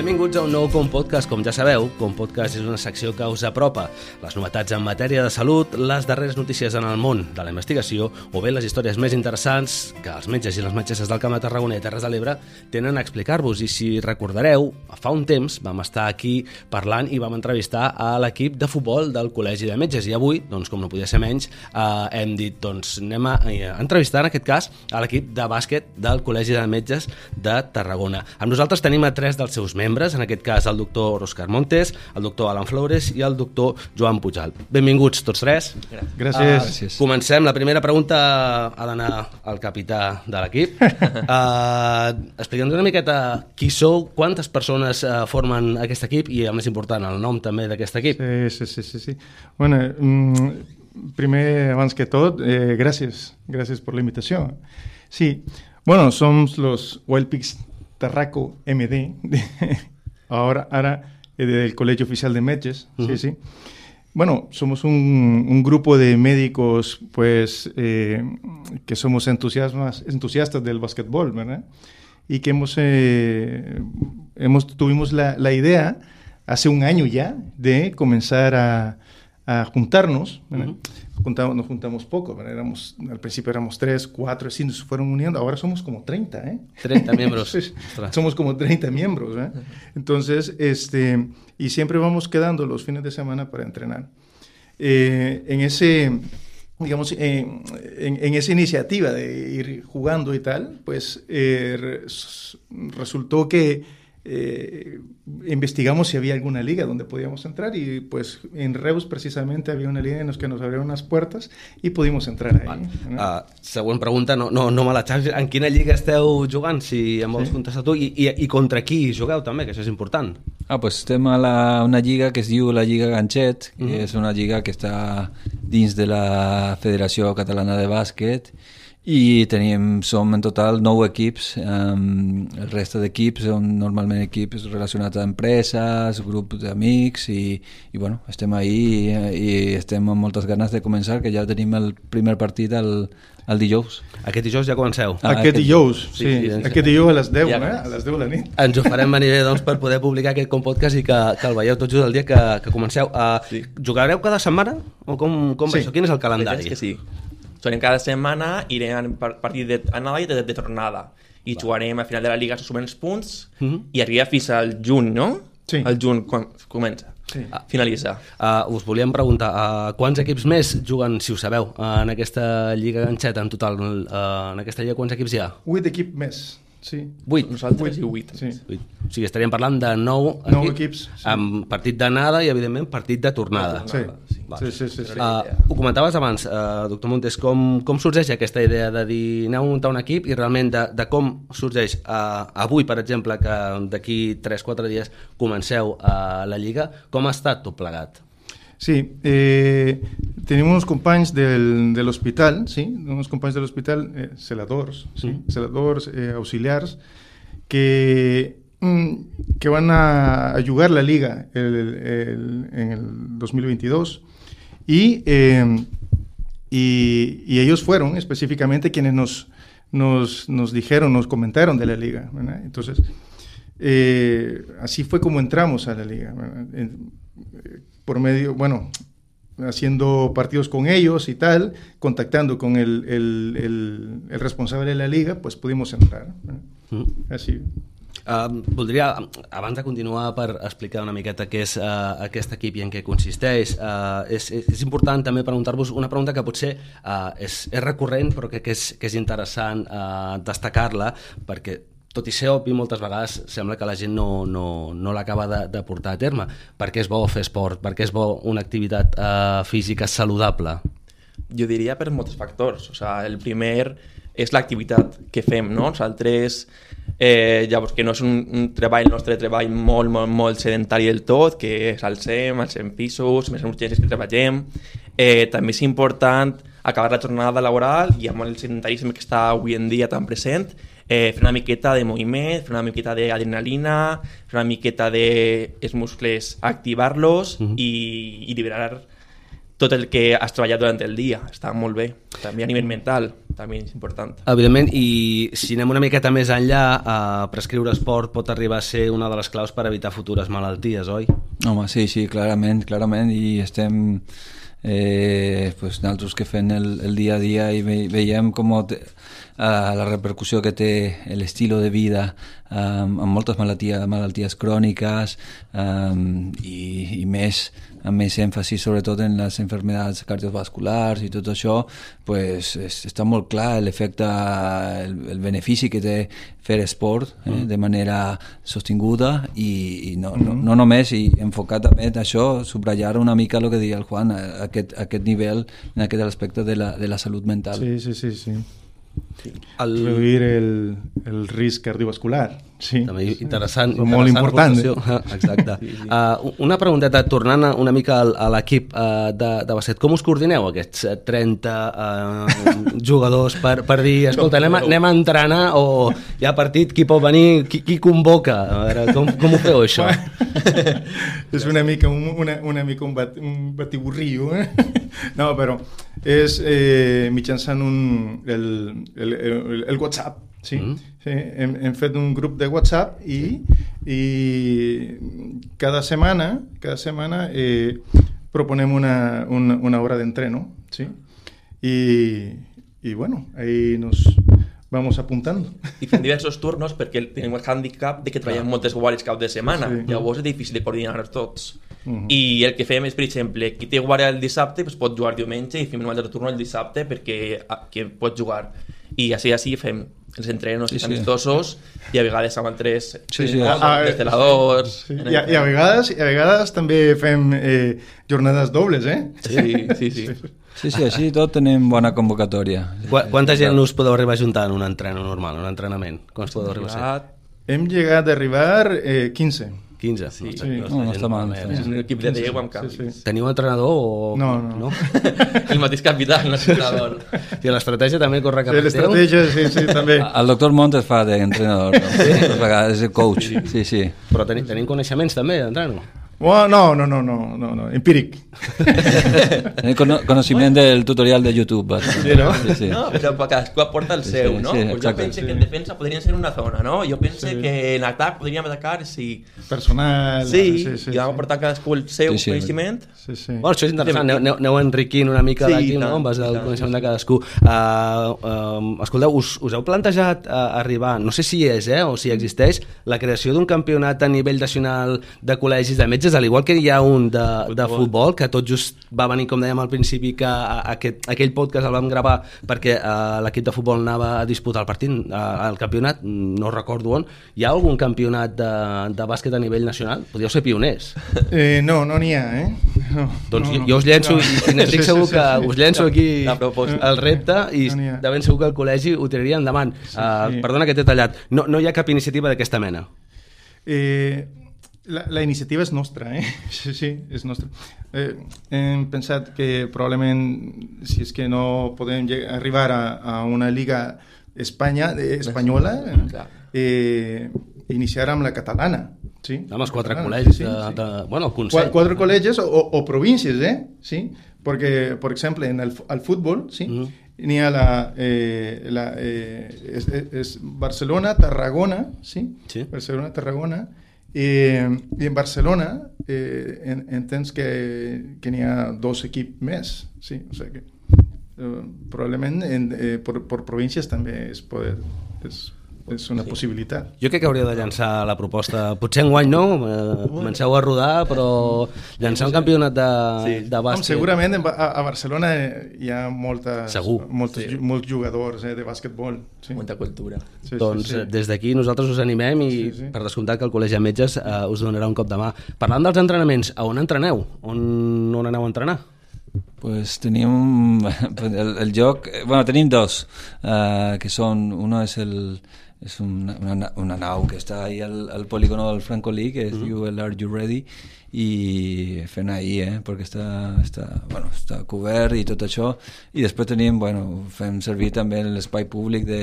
Benvinguts a un nou Com Podcast. Com ja sabeu, Com Podcast és una secció que us apropa les novetats en matèria de salut, les darreres notícies en el món de la investigació o bé les històries més interessants que els metges i les metgesses del Camp de Tarragona i Terres de l'Ebre tenen a explicar-vos. I si recordareu, fa un temps vam estar aquí parlant i vam entrevistar a l'equip de futbol del Col·legi de Metges i avui, doncs, com no podia ser menys, eh, hem dit, doncs, anem a eh, entrevistar en aquest cas a l'equip de bàsquet del Col·legi de Metges de Tarragona. Amb nosaltres tenim a tres dels seus membres, en aquest cas el doctor Òscar Montes, el doctor Alan Flores i el doctor Joan Pujal. Benvinguts tots tres. Gràcies. Uh, comencem. La primera pregunta ha d'anar al capità de l'equip. Uh, Explica'ns una miqueta qui sou, quantes persones uh, formen aquest equip i, el més important, el nom també d'aquest equip. Sí, sí, sí, sí, sí. Bueno, mm, primer, abans que tot, eh, gràcies, gràcies per la invitació. Sí, bueno, somos los Wild Pigs Tarraco MD, de, ahora, ahora eh, del Colegio Oficial de uh -huh. sí, sí. Bueno, somos un, un grupo de médicos, pues, eh, que somos entusiasmas, entusiastas del básquetbol, ¿verdad? Y que hemos, eh, hemos tuvimos la, la, idea hace un año ya de comenzar a, a juntarnos, uh -huh. Juntamos, nos juntamos poco, ¿verdad? éramos, al principio éramos tres, cuatro, así nos fueron uniendo, ahora somos como 30, ¿eh? 30 miembros. somos como 30 miembros, ¿eh? Entonces, este, y siempre vamos quedando los fines de semana para entrenar. Eh, en ese, digamos, en, en, en, esa iniciativa de ir jugando y tal, pues eh, resultó que eh, investigamos si había alguna liga donde podíamos entrar y pues en Reus precisamente había una liga en la que nos abrieron las puertas y pudimos entrar ahí. Vale. No? Uh, següent pregunta, no, no, no me la xavis. En quina lliga esteu jugant, si em vols sí. contestar tu? I, i, I contra qui jugueu també, que això és important. Ah, pues estem a la, una lliga que es diu la Lliga Ganxet, que mm -hmm. és una lliga que està dins de la Federació Catalana de Bàsquet i tenim, som en total nou equips um, el reste d'equips són normalment equips relacionats a empreses grups d'amics i, i bueno, estem ahí i, i estem amb moltes ganes de començar que ja tenim el primer partit el, el dijous aquest dijous ja comenceu ah, aquest, aquest dijous, sí, sí, sí, aquest dijous a les 10 ja, eh? a les 10 de la nit ens ho farem venir bé doncs, per poder publicar aquest com podcast i que, que el veieu tots just el dia que, que comenceu uh, sí. jugareu cada setmana? o com, com sí. això? Quin és el calendari? que sí Sonem cada setmana, irem a partir d'anada i de, de tornada. I Va. jugarem a final de la Liga, se sumen els punts, uh -huh. i arriba fins al juny, no? Sí. El juny quan comença. Sí. Finalitza. Uh, us volíem preguntar, uh, quants equips més juguen, si ho sabeu, uh, en aquesta Lliga Ganxeta en total? Uh, en aquesta Lliga quants equips hi ha? 8 equips més. Sí. 8. Nosaltres 8. i 8. Sí. 8. O sigui, estaríem parlant de 9, 9 equips, sí. amb partit d'anada i, evidentment, partit de tornada. Sí, sí, sí. sí, sí, sí. Uh, ho comentaves abans, uh, doctor Montes, com, com sorgeix aquesta idea de dir aneu a muntar un equip i realment de, de com sorgeix uh, avui, per exemple, que d'aquí 3-4 dies comenceu a uh, la Lliga, com ha estat tot plegat? Sí, eh, tenim uns companys del, de l'hospital, sí, uns companys de l'hospital, eh, celadors, sí, mm. celadors, eh, auxiliars, que, que van a, a jugar la liga el, el, en el 2022 y, eh, y, y, ellos fueron específicamente quienes nos, nos, nos dijeron, nos comentaron de la liga. ¿verdad? Entonces, eh, así fue como entramos a la liga. En, por medio, bueno, haciendo partidos con ellos y tal, contactando con el, el, el, el responsable de la liga, pues pudimos entrar. Mm. Así. Uh, voldria, abans de continuar, per explicar una miqueta què és uh, aquest equip i en què consisteix, uh, és, és important també preguntar-vos una pregunta que potser uh, és, és recurrent però que, que, és, que és interessant uh, destacar-la perquè tot i ser obvi, moltes vegades sembla que la gent no, no, no l'acaba de, de portar a terme. Per què és bo fer esport? Per què és bo una activitat eh, física saludable? Jo diria per molts factors. O sea, el primer és l'activitat que fem, no? Nosaltres, eh, llavors, que no és un, un treball, el nostre treball molt, molt, molt sedentari del tot, que és al SEM, al SEM pisos, més urgències que treballem. Eh, també és important acabar la jornada laboral i amb el sedentarisme que està avui en dia tan present, eh, fer una miqueta de moviment, fer una miqueta d'adrenalina, fer una miqueta de els muscles, activar-los uh -huh. i, i liberar tot el que has treballat durant el dia. Està molt bé. També a nivell mental també és important. Evidentment, i si anem una miqueta més enllà, eh, prescriure esport pot arribar a ser una de les claus per evitar futures malalties, oi? Home, sí, sí, clarament, clarament, i estem eh, pues, nosaltres que fem el, el dia a dia i ve, veiem com te, uh, la repercussió que té l'estil de vida um, amb moltes malalties, malalties cròniques um, i, i més amb més èmfasi sobretot en les enfermedats cardiovasculars i tot això pues, és, està molt clar l'efecte el, el benefici que té fer esport eh, mm. de manera sostinguda i, i no, no, no només i enfocar també en això, subratllar una mica el que deia el Juan, aquest, aquest nivell en aquest aspecte de la, de la salut mental Sí, sí, sí, sí. Sí. El... Reduir el, el risc cardiovascular. Sí. També interessant. Sí. Molt important. Eh? Exacte. Sí, sí. Uh, una pregunteta, tornant una mica a l'equip uh, de, de basquet, com us coordineu aquests 30 uh, jugadors per, per dir, escolta, anem, a, anem a entrenar o hi ha partit, qui pot venir, qui, qui convoca? A veure, com, com ho feu, això? és una mica un, una, una mica un, bat, un batiburrillo, eh? No, però és eh, mitjançant un, el, el, el, el WhatsApp, sí. Mm sí hem, hem fet un grup de WhatsApp i, i cada setmana, cada setmana eh, proponem una, una, una hora d'entreno, sí. I, i bueno, ahí nos vamos apuntando. I fem diversos turnos perquè tenim el handicap de que treballem ah. moltes guàrdies cap de setmana. Sí. Llavors és difícil de coordinar tots. Uh -huh. I el que fem és, per exemple, qui té guàrdia el dissabte pues, pot jugar diumenge i fem un altre turno el dissabte perquè ah, que pot jugar. I així, així fem els entrenos sí, sí. amistosos i a vegades amb altres sí, sí. Ah, desceladors... Sí. I, a, I a, vegades, I a vegades també fem eh, jornades dobles, eh? Sí, sí, sí. Sí, sí, així tot tenim bona convocatòria. Qu Quanta gent us podeu arribar a juntar en un entreno normal, un entrenament? Quants podeu arribar a ser? Hem llegat a arribar eh, 15. 15. Sí. sí. No, no, no està mal. És un equip de 10 amb canvis. Sí, sí. Teniu entrenador o...? No, no. no? el mateix capità, l'entrenador. I l'estratègia també corre cap sí, L'estratègia, sí, sí, també. El doctor Montes fa d'entrenador. No? Sí? És el coach, sí, sí. Però tenim, tenim coneixements també d'entreno? Oh, no, no, no, no, no, no, empíric. El cono conociment del tutorial de YouTube. Sí, no? Sí, sí. no però cadascú aporta el seu, sí, no? Sí, pues jo penso sí. que en defensa podrien ser una zona, no? Jo penso sí. que en atac podríem atacar si... Personal. Sí, sí, sí i vam aportar cadascú el seu sí, sí. coneixement. Sí, sí. Bueno, això és interessant, aneu, aneu enriquint una mica sí, d'aquí, no? En base al coneixement de cadascú. Uh, uh, escolteu, us, us heu plantejat uh, arribar, no sé si és, eh, o si existeix, la creació d'un campionat a nivell nacional de col·legis de metges metges, al igual que hi ha un de, de futbol, que tot just va venir, com dèiem al principi, que aquest, aquell podcast el vam gravar perquè uh, l'equip de futbol anava a disputar el partit, uh, el campionat, no recordo on. Hi ha algun campionat de, de bàsquet a nivell nacional? Podríeu ser pioners. Eh, no, no n'hi ha, eh? No, doncs no, jo, jo us llenço, no. i, i estic segur sí, sí, sí, que us llenço aquí el repte i no de ben segur que el col·legi ho tiraria endavant. Sí, sí. Uh, perdona que t'he tallat. No, no hi ha cap iniciativa d'aquesta mena? Eh, la, la iniciativa és nostra, eh? Sí, sí, és nostra. Eh, hem pensat que probablement, si és que no podem arribar a, a una liga Espanya, eh, espanyola, eh, iniciar amb la catalana. Sí? Amb els quatre col·legis sí, de, sí. de, bueno, el Consell. Quatre, quatre col·legis o, o províncies, eh? Sí? Perquè, per exemple, en el, el futbol, sí? Mm -hmm n'hi ha la, eh, la eh, és, és Barcelona, Tarragona, sí? sí. Barcelona, Tarragona, i en Barcelona eh, en, que, que n'hi ha dos equips més, sí? O sigui que, eh, probablement en, eh, per, per províncies també es poder, és, és una sí. possibilitat. Jo crec que hauria de llançar la proposta, potser en guany no, eh, comenceu a rodar, però llançar un campionat de, sí. de bàsquet... Com, segurament a, a Barcelona hi ha moltes, Segur. moltes, sí. molts jugadors eh, de bàsquetbol. Sí. Molta cultura. Sí, doncs sí, sí. des d'aquí nosaltres us animem i sí, sí. per descomptat que el Col·legi de Metges eh, us donarà un cop de mà. Parlant dels entrenaments, a on entreneu? On, on aneu a entrenar? Pues tenim el, el joc, bueno, tenim dos, uh, que són, uno és el, és una, una, una nau que està ahí al, al polígono del Francolí, que es Mm-hmm. diu el Are You Ready, i fent ahí, eh, perquè està, està, bueno, està cobert i tot això. I després tenim, bueno, fem servir també l'espai públic de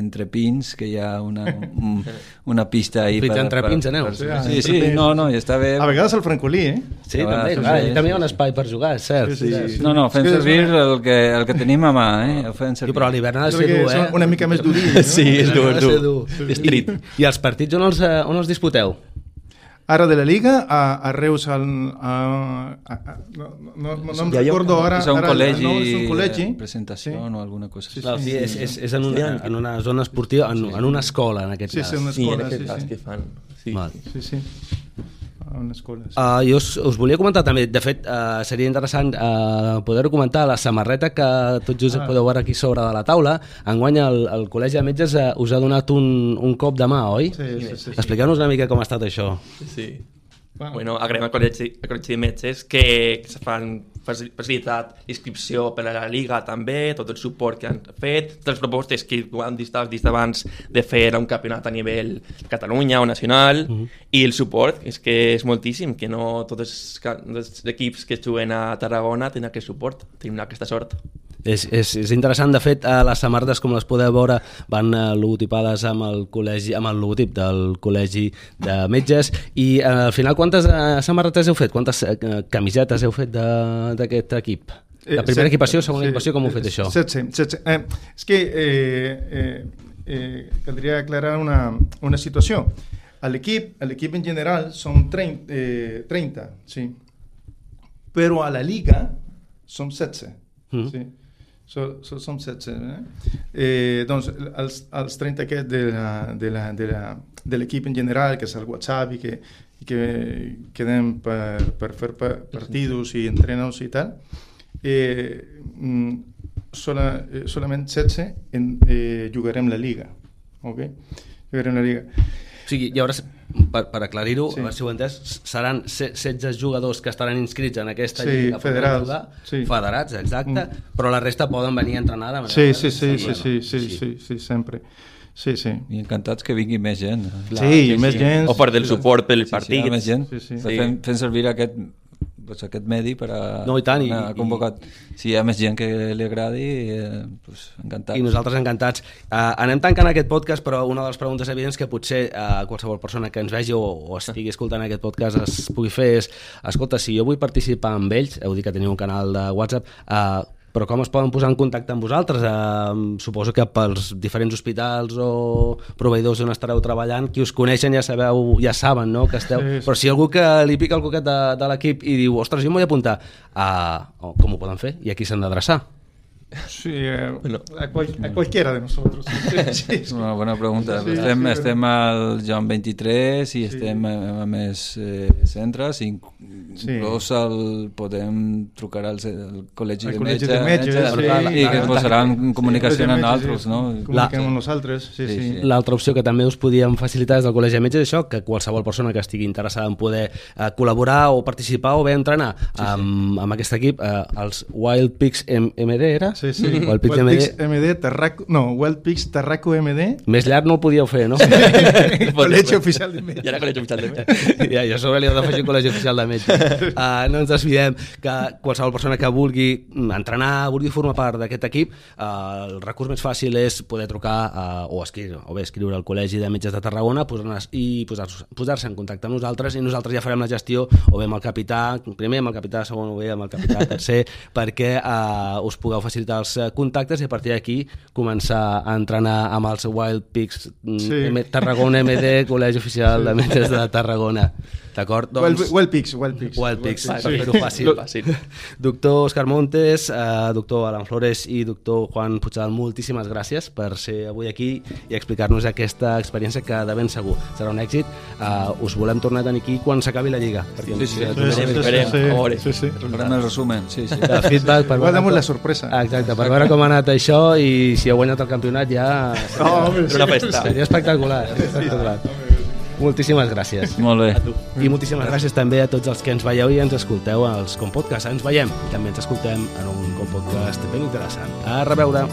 Entre Pins, que hi ha una, un, una pista ahí. Fins entre pins aneu. sí, Ah, sí, entre sí, no, no, i està bé. A vegades al Francolí, eh? Sí, Ah, també, sí, clar, sí, també hi ha un espai per jugar, és cert. Sí, sí, sí. No, no, fem servir el que, el que tenim a mà, eh? Ho fem Sí, servir. però a l'hivern ha de ser dur, eh? una mica més durills, no? Sí, és dur, Ha de dur. Street. I, I els partits on els, eh, on els disputeu? Ara de la Liga, a, a Reus, al, a, a, a, no, no, no, no em Ja un- recordo ara... és un ara, col·legi, no, és un col·legi. presentació Sí. o alguna cosa així. Clar, sí, és, és, és en, una, en una zona esportiva, en, en una escola, en aquest Sí, cas. sí, una Sí, en escola, aquest sí, cas sí. que fan. Sí. Val. Sí, sí. A una escola, sí. Uh, jo us, us volia comentar també, de fet, uh, seria interessant uh, poder-ho comentar, la samarreta que tot just ah. podeu veure aquí sobre de la taula, enguany el, el Col·legi de Metges uh, us ha donat un, un cop de mà, oi? Sí, sí, sí, sí. Expliqueu-nos una mica com ha estat això. Sí. Bueno. Bueno, agraïm al col·legi, al col·legi de metges que, que se fan facil- facilitat inscripció per a la Liga també, tot el suport que han fet, totes les propostes que han dit, dit abans de fer un campionat a nivell Catalunya o nacional, i el suport, és que és moltíssim, que no tots els, els equips que juguen a Tarragona tenen aquest suport, tenim aquesta sort. És, és, és interessant, de fet, eh, les samarretes, com les podeu veure, van eh, logotipades amb el, col·legi, amb el logotip del Col·legi de Metges i eh, al final quantes eh, samarretes heu fet? Quantes camisetes heu fet d'aquest equip? La primera set- equipació, segona sí, equipació, com ho heu fet això? 16, 16. Eh, és que eh, eh, eh, caldria aclarar una, una situació. A l'equip, a l'equip en general són 30, eh, 30 sí. però a la Liga som 16. Mhm. Sí. So, so, som 16. Eh? Eh, doncs, els, els 30 aquests de l'equip en general, que és el WhatsApp i que, i que quedem per, per fer pa- partidos i entrenos i tal, eh, mm, sola, eh, solament 16 en, eh, jugarem la Liga. Ok? Jugarem la Liga. O sigui, hi haurà, per, per aclarir-ho, Sí. sí. a veure si ho he entès, seran se- 16 jugadors que estaran inscrits en aquesta Sí, lliga federats, jugar, sí. federats, exacte, Mm. però la resta poden venir a entrenar de manera... Sí, sí, sí, sí, sí, sí, sí, sí, sempre. Sí, sí. I encantats que vingui més gent. Sí, més gent. O per del suport pel Sí, partit. sí, més gent. Sí, sí. Sí. Fem, fem servir aquest, pues, aquest medi per a, No, i tant, i- anar convocat. Si hi ha més gent que li agradi, eh, pues, encantats. I nosaltres encantats. Uh, anem tancant aquest podcast, però una de les preguntes evidents que potser uh, qualsevol persona que ens vegi o, o estigui escoltant aquest podcast es pugui fer és, escolta, si jo vull participar amb ells, heu dit que teniu un canal de WhatsApp, uh, però com es poden posar en contacte amb vosaltres? Uh, suposo que pels diferents hospitals o proveïdors on estareu treballant, qui us coneixen ja sabeu, ja saben no, que esteu... Sí, sí. Però si algú que li pica el coquet de, de l'equip i diu, ostres, jo m'ho vull apuntar, oh, com ho poden fer? I a qui s'han d'adreçar? Sí, eh, Bueno. a, cual- a cualquiera de nosotros. Sí, sí. Una bona pregunta. Sí, estem, sí, estem al Joan 23 i estem a, a més eh, centres, inc Sí. inclús el, podem trucar al, al Col·legi de Col·legi Metges, de Metges, metges, sí. i que Ah, posaran en comunicació Sí, amb sí, nosaltres, sí. no? Comuniquem La- amb nosaltres, sí, Sí, sí. sí. L'altra opció que també us podíem facilitar des del Col·legi de Metges és això, que qualsevol persona que estigui interessada en poder eh, col·laborar o participar o bé entrenar sí, amb, amb aquest equip, eh, els Wild Pigs MD era? Sí, sí. Wild Pigs MD. MD, Tarraco, no, Wild Pigs Tarraco MD, Més llarg no el podíeu fer, no? Col·legi Oficial de Metges. I ara col·legi oficial de metges. ja, jo sobre li heu d'afegir Col·legi Oficial de Metges. Uh, no ens desviem que qualsevol persona que vulgui entrenar, vulgui formar part d'aquest equip, uh, el recurs més fàcil és poder trucar uh, o, escriure, o bé escriure al Col·legi de Metges de Tarragona posar i posar-se posar en contacte amb nosaltres i nosaltres ja farem la gestió o bé amb el capità, primer amb el capità, segon o bé amb el capità, tercer, perquè uh, us pugueu facilitar els eh, contactes i a partir d'aquí començar a entrenar amb els Wild Pigs mm, Sí. M Tarragona MD, Col·legi Oficial de Metges de Tarragona. D'acord? Wild, Doncs... Wild Pigs, Wild Pigs. Wild Pigs, Pigs, per sí. fer-ho fàcil. Fàcil. Doctor Òscar Montes, eh, doctor Alan Flores i doctor Juan Puigdal, moltíssimes gràcies per ser avui aquí i explicar-nos aquesta experiència que de ben segur serà un èxit. Eh, us volem tornar a tenir aquí quan s'acabi la Lliga. Perquè Sí, sí, ens- sí, ens- sí, ens- sí, esperem, sí, a veure. sí, sí. Farem el resumen, sí, sí. de feedback per Igual veure damos com- la sorpresa. Exacte, per veure com ha anat això i si heu guanyat el campionat ja home, Era una festa. seria espectacular. Espectacular. Moltíssimes gràcies. Molt bé. I moltíssimes gràcies també a tots els que ens veieu i ens escolteu als Compodcast. Ens veiem i també ens escoltem en un Compodcast ben interessant. A reveure!